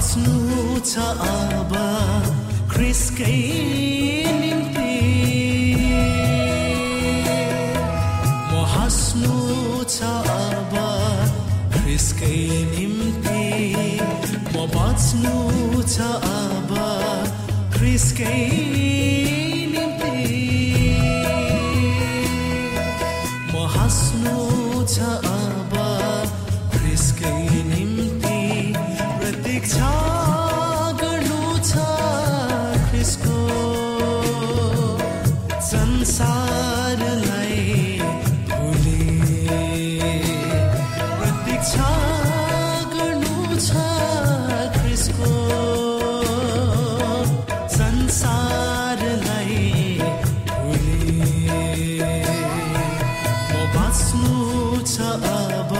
Atsnuta Alba, Chris Kainimpi, Mohasnuta Alba, Chris Kainimpi, Mobatsnuta Alba, Chris Kainimpi. निम्ति म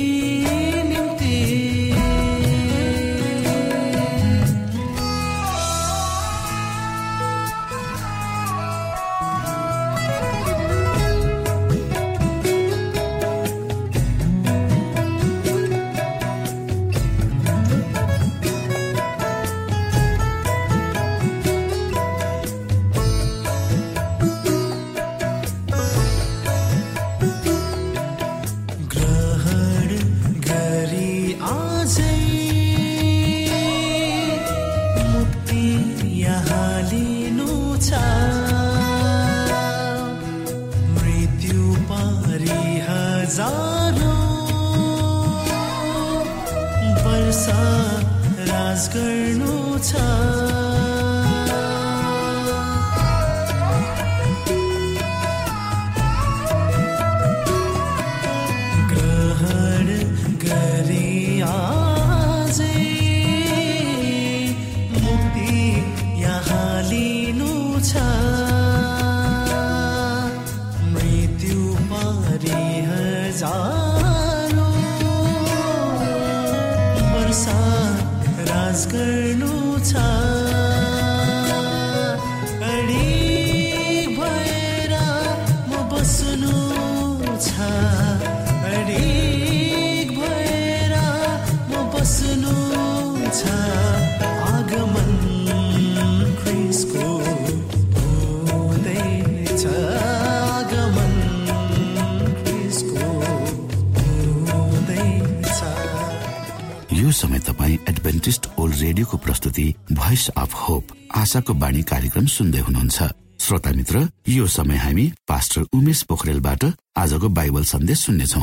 ख्रिसकै ग्रहण गरिया समय तपाईँ एडभेन्टिस्ट ओल्ड रेडियोको प्रस्तुति भोइस अफ होप आशाको बाणी कार्यक्रम सुन्दै हुनुहुन्छ। श्रोता मित्र यो समय हामी पास्टर उमेश पोखरेलबाट आजको बाइबल सन्देश सुन्नेछौ।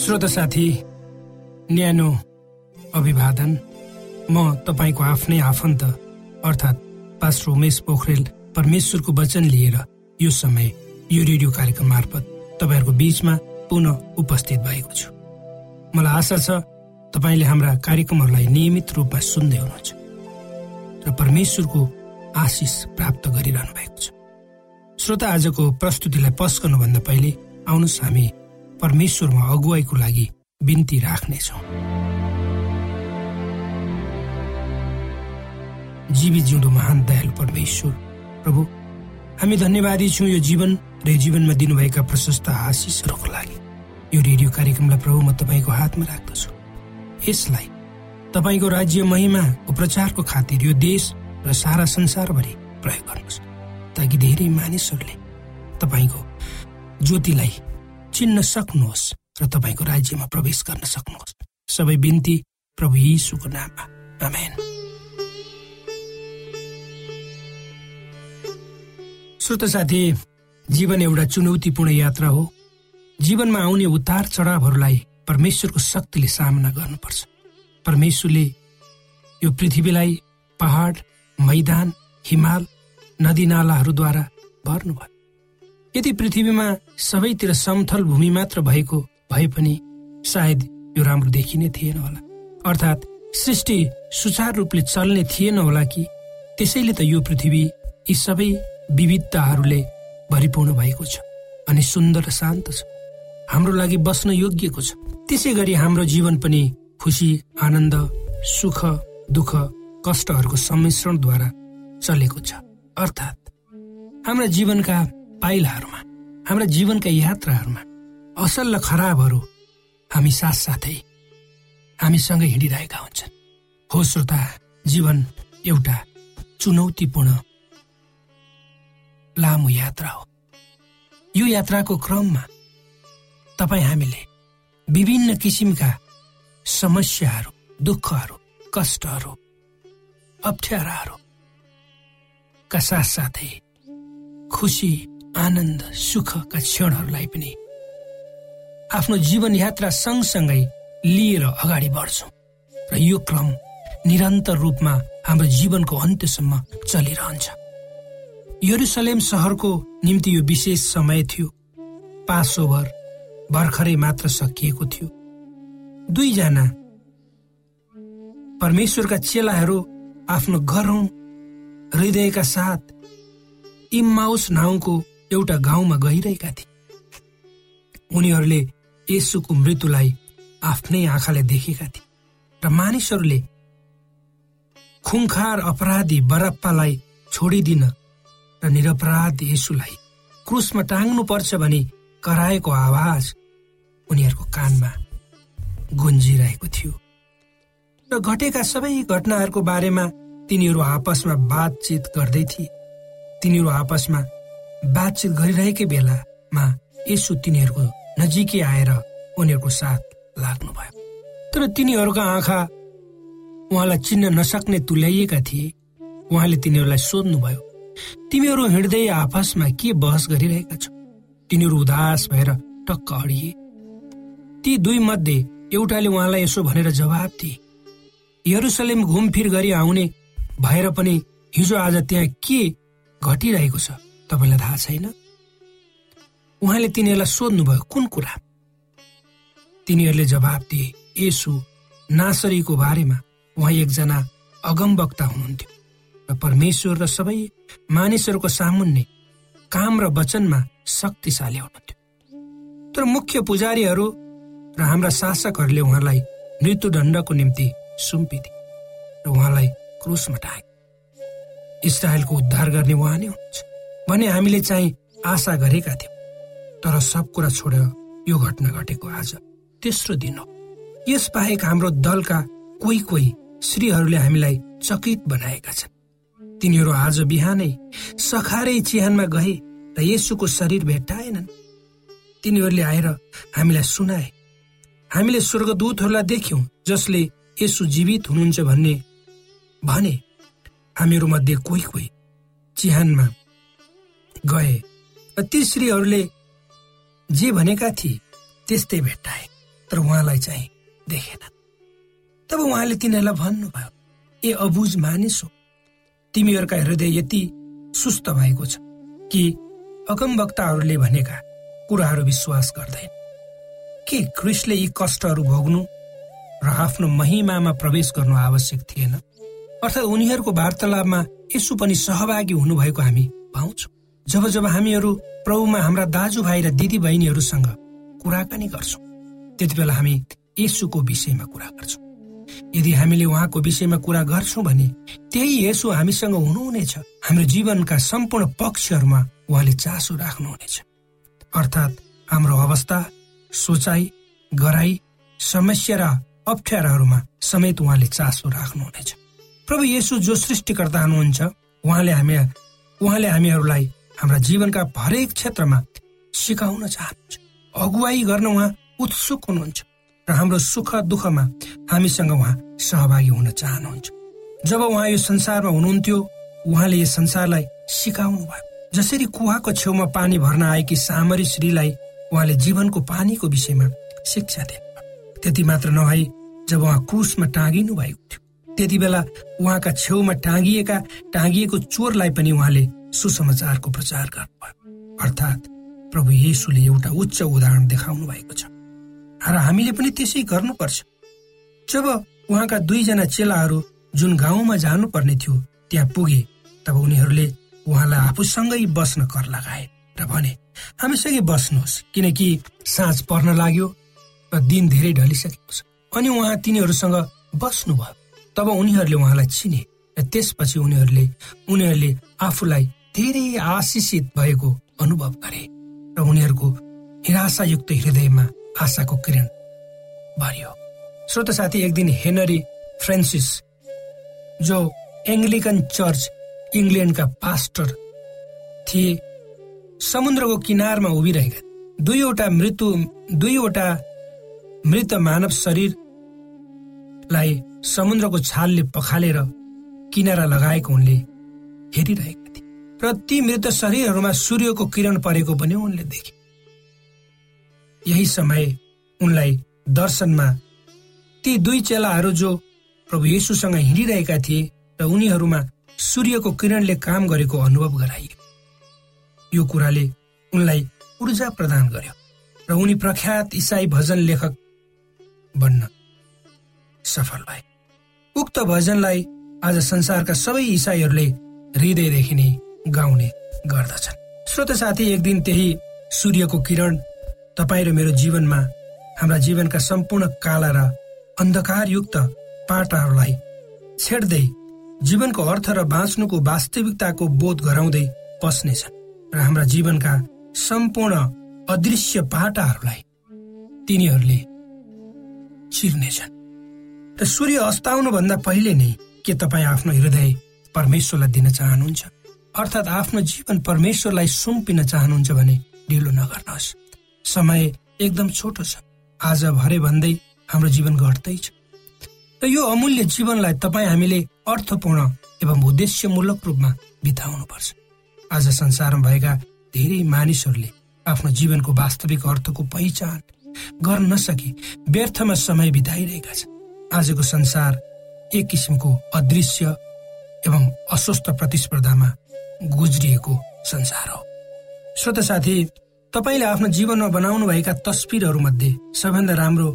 श्रोता साथी न्यानो अभिवादन। म तपाईँको आफ्नै आफन्त अर्थात् पास्टर उमेश पोखरेल परमेश्वरको वचन लिएर यो समय यो रेडियो कार्यक्रम मार्फत तपाईँहरूको बीचमा पुनः उपस्थित भएको छु। मलाई आशा छ तपाईँले हाम्रा कार्यक्रमहरूलाई नियमित रूपमा सुन्दै हुनुहुन्छ र परमेश्वरको आशिष प्राप्त गरिरहनु भएको छ। श्रोता आजको प्रस्तुतिलाई पस गर्नुभन्दा पहिले आउनुहोस् हामी परमेश्वरमा अगुवाईको लागि बिन्ती राख्नेछौँ। जीवी जिउँदो महान दयालु परमेश्वर प्रभु हामी धन्यवादी छौँ यो जीवन र जीवनमा दिनुभएका प्रशस्त आशिषहरूको लागि। यो रेडियो कार्यक्रमलाई प्रभु म तपाईँको हातमा राख्दछु। यसलाई तपाईँको राज्य महिमाको प्रचारको खातिर यो देश र सारा संसारभरि प्रयोग गर्नुहोस् ताकि धेरै मानिसहरूले तपाईँको ज्योतिलाई चिन्न सक्नुहोस् र तपाईँको राज्यमा प्रवेश गर्न सक्नुहोस्। सबै बिन्ती प्रभु यीशुको नाममा। आमेन। श्रोत साथी जीवन एउटा चुनौतीपूर्ण यात्रा हो। जीवनमा आउने उतार चढावहरूलाई परमेश्वरको शक्तिले सामना गर्नुपर्छ। परमेश्वरले यो पृथ्वीलाई पहाड मैदान हिमाल नदीनालाहरूद्वारा भर्नुभयो। यदि पृथ्वीमा सबैतिर समथल भूमि मात्र भएको भए पनि सायद यो राम्रो देखिने थिएन होला। अर्थात् सृष्टि सुचारू रूपले चल्ने थिएन होला कि त्यसैले त यो पृथ्वी यी सबै विविधताहरूले भरिपूर्ण भएको छ अनि सुन्दर र शान्त छ। हाम्रो लागि बस्न योग्यको छ। त्यसै गरी हाम्रो जीवन पनि खुसी आनन्द सुख दुःख कष्टहरूको सम्मिश्रणद्वारा चलेको छ। अर्थात् हाम्रा जीवनका पाइलाहरूमा हाम्रा जीवनका यात्राहरूमा असल र खराबहरू हामी साथसाथै हामीसँग हिँडिरहेका हुन्छन्। हो श्रोता जीवन एउटा चुनौतीपूर्ण लामो यात्रा हो। यो यात्राको क्रममा तपाईँ हामीले विभिन्न किसिमका समस्याहरू दुःखहरू कष्टहरू अप्ठ्याराहरूका साथसाथै खुसी आनन्द सुखका क्षणहरूलाई पनि आफ्नो जीवन यात्रा सँगसँगै लिएर अगाडि बढ्छौँ र यो क्रम निरन्तर रूपमा हाम्रो जीवनको अन्त्यसम्म चलिरहन्छ। यरुसलेम सहरको निम्ति यो विशेष समय थियो। पाँच ओभर भर्खरै मात्र सकिएको थियो। दुईजना परमेश्वरका चेलाहरू आफ्नो गरौँ हृदयका साथ इम्माउस नाउँको एउटा गाउँमा गइरहेका थिए। उनीहरूले यसुको मृत्युलाई आफ्नै आँखाले देखेका थिए र मानिसहरूले खुङखार अपराधी बरप्पालाई छोडिदिन र निरपराध यसुलाई क्रुसमा टाङ्नु पर्छ भने कराएको आवाज उनीहरूको कानमा गुन्जिरहेको थियो। र घटेका सबै घटनाहरूको बारेमा तिनीहरू आपसमा बातचित गर्दै थिए। तिनीहरू आपसमा बातचित गरिरहेकै बेलामा यसो तिनीहरूको नजिकै आएर उनीहरूको साथ लाग्नुभयो। तर तिनीहरूका आँखा उहाँलाई चिन्न नसक्ने तुल्याइएका थिए। उहाँले तिनीहरूलाई सोध्नुभयो तिमीहरू हिँड्दै आपसमा के बहस गरिरहेका छौ? तिनीहरू उदास भएर टक्क अडिए। ती दुई मध्ये एउटाले उहाँलाई यसो भनेर जवाब दिए। यरुसलेम घुमफिर गरी आउने भएर पनि हिजो आज त्यहाँ के घटिरहेको छ तपाईँलाई थाहा छैन? उहाँले तिनीहरूलाई सोध्नुभयो कुन कुरा? तिनीहरूले जवाब दिए यसु नासरीको बारेमा उहाँ एकजना अगमवक्ता हुनुहुन्थ्यो र परमेश्वर र सबै मानिसहरूको सामुन्ने काम र वचनमा शक्तिशाली हुनुहुन्थ्यो। तर मुख्य पुजारीहरू र हाम्रा शासकहरूले उहाँलाई मृत्युदण्डको निम्ति सुम्पिदिए र उहाँलाई क्रुसमा टाए इसरायलको उद्धार गर्ने उहाँ नै हुनुहुन्छ भने हामीले चाहिँ आशा गरेका थियौँ। तर सब कुरा छोडेर यो घटना घटेको आज तेस्रो दिन हो। यस बाहेक हाम्रो दलका कोही कोही श्रीहरूले हामीलाई चकित बनाएका छन्। तिनीहरू आज बिहानै सखारै चिहानमा गए र यसुको शरीर भेट्टाएनन्। तिनीहरूले आएर हामीलाई सुनाए हामीले स्वर्गदूतहरूलाई देख्यौं जसले यसु जीवित हुनुहुन्छ भन्ने भने हामीहरू मध्ये कोही कोही चिहानमा गए र ती श्रीहरूले जे भनेका थिए त्यस्तै भेट्टाए तर उहाँलाई चाहिँ देखेन तब उहाँले तिनीहरूलाई भन्नुभयो ए अबुझ मानिस हो तिमीहरूका हृदय यति सुस्त भएको छ कि अगमवक्ताहरूले भनेका कुराहरू विश्वास गर्दैन। के क्रिसले यी कष्टहरू भोग्नु र आफ्नो महिमामा प्रवेश गर्नु आवश्यक थिएन? अर्थात् उनीहरूको वार्तालापमा यसो पनि सहभागी हुनुभएको हामी पाउँछौँ। जब जब हामीहरू प्रभुमा हाम्रा दाजुभाइ र दिदी बहिनीहरूसँग कुराकानी गर्छौँ त्यति बेला हामी यसुको विषयमा कुरा गर्छौँ। यदि हामीले उहाँको विषयमा कुरा गर्छौँ भने त्यही यसो हामीसँग हुनुहुनेछ। हाम्रो जीवनका सम्पूर्ण पक्षहरूमा उहाँले चासो राख्नुहुनेछ। अर्थात् हाम्रो अवस्था सोचाइ गराई समस्या र अप्ठ्याराहरूमा समेत उहाँले चासो राख्नुहुनेछ। प्रभु येसु जो सृष्टिकर्ता हुनुहुन्छ उहाँले हामी उहाँले हामीहरूलाई हाम्रा जीवनका हरेक क्षेत्रमा सिकाउन चाहनुहुन्छ। अगुवाई गर्न उहाँ उत्सुक हुनुहुन्छ र हाम्रो सुख दुःखमा हामीसँग उहाँ सहभागी हुन चाहनुहुन्छ। जब उहाँ यो संसारमा हुनुहुन्थ्यो उहाँले यस संसारलाई सिकाउनु भयो जसरी कुवाको छेउमा पानी भर्न आएकी सामरी श्रीलाई उहाँले जीवनको पानीको विषयमा शिक्षा दिए। त्यति मात्र नभई जब उहाँ क्रुसमा टाँगिनु भएको थियो त्यति बेला उहाँका छेउमा टाँगिएका टाँगिएको चोरलाई पनि उहाँले सुसमाचारको प्रचार गर्नुभयो। अर्थात् प्रभु येसुले एउटा उच्च उदाहरण देखाउनु भएको छ। र हामीले पनि त्यसै गर्नुपर्छ। जब उहाँका दुईजना चेलाहरू जुन गाउँमा जानुपर्ने थियो त्यहाँ पुगे तब उनीहरूले उहाँलाई आफूसँगै बस्न कर लगाए र भने हामीसँगै बस्नुहोस् किनकि साँझ पर्न लाग्यो र दिन धेरै ढलिसकेको छ। अनि उहाँ तिनीहरूसँग बस्नुभयो। तब उनीहरूले उहाँलाई चिने र त्यसपछि उनीहरूले उनीहरूले आफूलाई धेरै आशिषित भएको अनुभव गरे र उनीहरूको निराशायुक्त हृदयमा आशाको किरण भरियो। श्रोत साथी एक दिन हेनरी फ्रान्सिस जो एङ्ग्लिकन चर्च इङ्ल्यान्डका पास्टर थिए समुद्रको किनारमा उभिरहेका दुईवटा मृत्यु दुईवटा मृत मानव शरीरलाई समुद्रको छालले पखालेर किनारा लगाएको उनले हेरिरहेका थिए। र ती मृत शरीरहरूमा सूर्यको किरण परेको पनि उनले देखे। यही समय उनलाई दर्शनमा ती दुई चेलाहरू जो प्रभु येसुसँग हिँडिरहेका थिए र उनीहरूमा सूर्यको किरणले काम गरेको अनुभव गराइयो। यो कुराले उनलाई ऊर्जा प्रदान गर्यो र उनी प्रख्यात इसाई भजन लेखक बन्न सफल भए। उक्त भजनलाई आज संसारका सबै इसाईहरूले हृदयदेखि नै गाउने गर्दछन्। श्रोत साथी एक दिन त्यही सूर्यको किरण तपाईँ र मेरो जीवनमा हाम्रा जीवनका सम्पूर्ण काला र अन्धकारयुक्त पाटाहरूलाई छेड्दै जीवनको अर्थ र बाँच्नुको वास्तविकताको बोध गराउँदै पस्नेछन् र हाम्रा जीवनका सम्पूर्ण अदृश्य पाटाहरूलाई तिनीहरूले चिर्नेछन्। र सूर्य अस्ताउनु भन्दा पहिले नै के तपाईँ आफ्नो हृदय परमेश्वरलाई दिन चाहनुहुन्छ? अर्थात् आफ्नो जीवन परमेश्वरलाई सुम्पिन चाहनुहुन्छ भने ढिलो नगर्नुहोस्। समय एकदम छोटो छ। आज भरे भन्दै हाम्रो जीवन घट्दैछ र यो अमूल्य जीवनलाई तपाईँ हामीले अर्थपूर्ण एवं उद्देश्यमूलक रूपमा बिताउनुपर्छ। आज संसारमा भएका धेरै मानिसहरूले आफ्नो जीवनको वास्तविक अर्थको पहिचान गर्न नसकी व्यर्थमा समय बिताइरहेका छन्। आजको संसार एक किसिमको अदृश्य एवं अस्वस्थ प्रतिस्पर्धामा गुज्रिएको संसार हो। श्रोत साथी तपाईँले आफ्नो जीवनमा बनाउनु भएका तस्विरहरू मध्ये सबैभन्दा राम्रो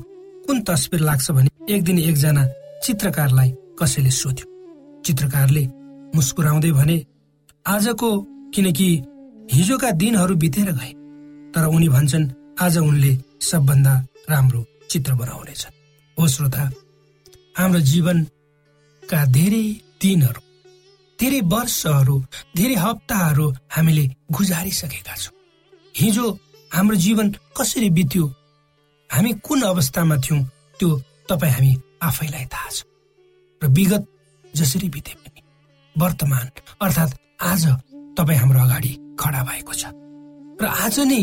कुन तस्विर लाग्छ भने एक दिन एकजना चित्रकारलाई कसैले सोध्यो। चित्रकारले मुस्कुराउँदै भने आजको किनकि हिजोका दिनहरू बितेर गए। तर उनी भन्छन् आज उनले सबभन्दा राम्रो चित्र बनाउनेछ। हो श्रोता हाम्रो जीवनका धेरै दिनहरू धेरै वर्षहरू धेरै हप्ताहरू हामीले गुजारिसकेका छौँ। हिजो हाम्रो जीवन कसरी बित्यो हामी कुन अवस्थामा थियौँ त्यो तपाईँ हामी आफैलाई थाहा छ। र विगत जसरी बिते पनि वर्तमान अर्थात् आज तपाईँ हाम्रो अगाडि खडा भएको छ। र आज नै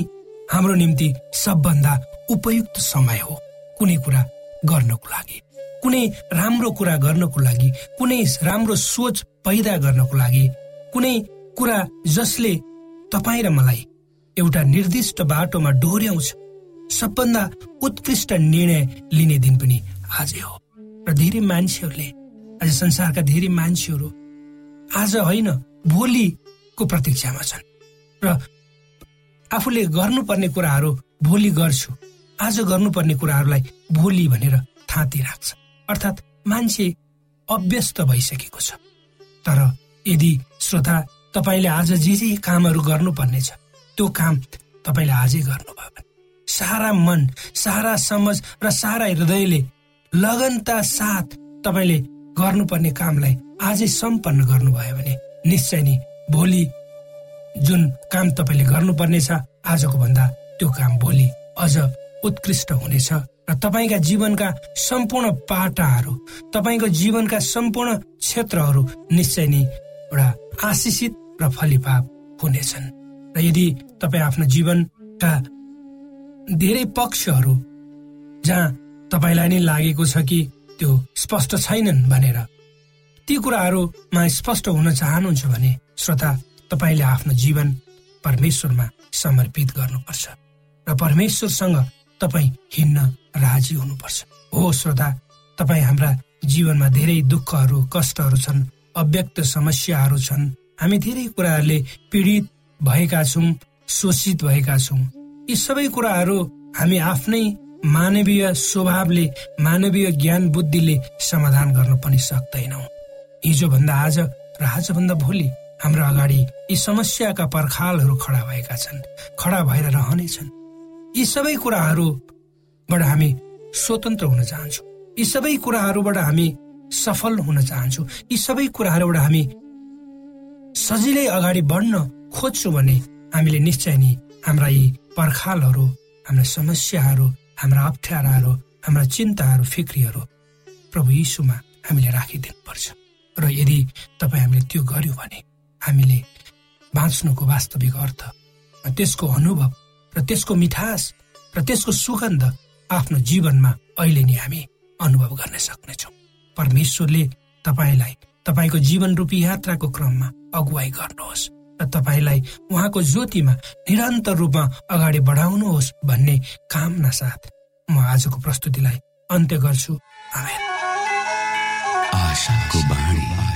हाम्रो निम्ति सबभन्दा उपयुक्त समय हो कुनै कुरा गर्नको लागि। कुनै राम्रो कुरा गर्नको लागि कुनै राम्रो सोच पैदा गर्नको लागि कुनै कुरा जसले तपाईँ र मलाई एउटा निर्दिष्ट बाटोमा डोर्याउँछ सबभन्दा उत्कृष्ट निर्णय लिने दिन पनि आजै हो। र धेरै मान्छेहरूले आज संसारका धेरै मान्छेहरू आज होइन भोलिको प्रतीक्षामा छन्। र आफूले गर्नुपर्ने कुराहरू भोलि गर्छु। आज गर्नुपर्ने कुराहरूलाई भोलि भनेर थाँती राख्छ। अर्थात् मान्छे अभ्यस्त भइसकेको छ। तर यदि श्रोता तपाईँले आज जे जे कामहरू गर्नुपर्ने छ त्यो काम तपाईँले आजै गर्नुभयो भने सारा मन सारा समझ र सारा हृदयले लगनता साथ तपाईँले गर्नुपर्ने कामलाई आजै सम्पन्न गर्नुभयो भने निश्चय नै भोलि जुन काम तपाईँले गर्नुपर्ने छ आजको भन्दा त्यो काम भोलि अझ उत्कृष्ट हुनेछ। र तपाईँका जीवनका सम्पूर्ण पाटाहरू तपाईँको जीवनका सम्पूर्ण क्षेत्रहरू निश्चय नै एउटा आशिषित र फलिफाप हुनेछन्। र यदि तपाईँ आफ्नो जीवनका धेरै पक्षहरू जहाँ तपाईँलाई नै लागेको छ कि त्यो स्पष्ट छैनन् भनेर ती कुराहरूमा स्पष्ट हुन चाहनुहुन्छ भने श्रोता तपाईँले आफ्नो जीवन परमेश्वरमा समर्पित गर्नुपर्छ र परमेश्वरसँग तपाईँ हिँड्न राजी हुनुपर्छ। हो श्रोता तपाईँ हाम्रा जीवनमा धेरै दुःखहरू कष्टहरू छन् अव्यक्त समस्याहरू छन्। हामी धेरै कुराहरूले पीडित भएका छौँ शोषित भएका छौँ। यी सबै कुराहरू हामी आफ्नै मानवीय स्वभावले मानवीय ज्ञान बुद्धिले समाधान गर्न पनि सक्दैनौँ। हिजोभन्दा आज र आजभन्दा भोलि हाम्रो अगाडि यी समस्याका पर्खालहरू खडा भएका छन् खडा भएर रहनेछन्। यी सबै कुराहरूबाट हामी स्वतन्त्र हुन चाहन्छौँ। यी सबै कुराहरूबाट हामी सफल हुन चाहन्छौँ। यी सबै कुराहरूबाट हामी सजिलै अगाडि बढ्न खोज्छौँ भने हामीले निश्चय नै हाम्रा यी पर्खालहरू हाम्रा समस्याहरू हाम्रा अप्ठ्याराहरू हाम्रा चिन्ताहरू फिक्रीहरू प्रभु यीशुमा हामीले राखिदिनुपर्छ। र यदि तपाईँ हामीले त्यो गर्यो भने हामीले बाँच्नुको वास्तविक अर्थ त्यसको अनुभव र त्यसको मिठास र त्यसको सुगन्ध आफ्नो जीवनमा अहिले नै हामी अनुभव गर्न सक्नेछौँ। परमेश्वरले तपाईँलाई तपाईँको जीवन रूपी यात्राको क्रममा अगुवाई गर्नुहोस् र तपाईँलाई उहाँको ज्योतिमा निरन्तर रूपमा अगाडि बढाउनुहोस् भन्ने कामना साथ म आजको प्रस्तुतिलाई अन्त्य गर्छु।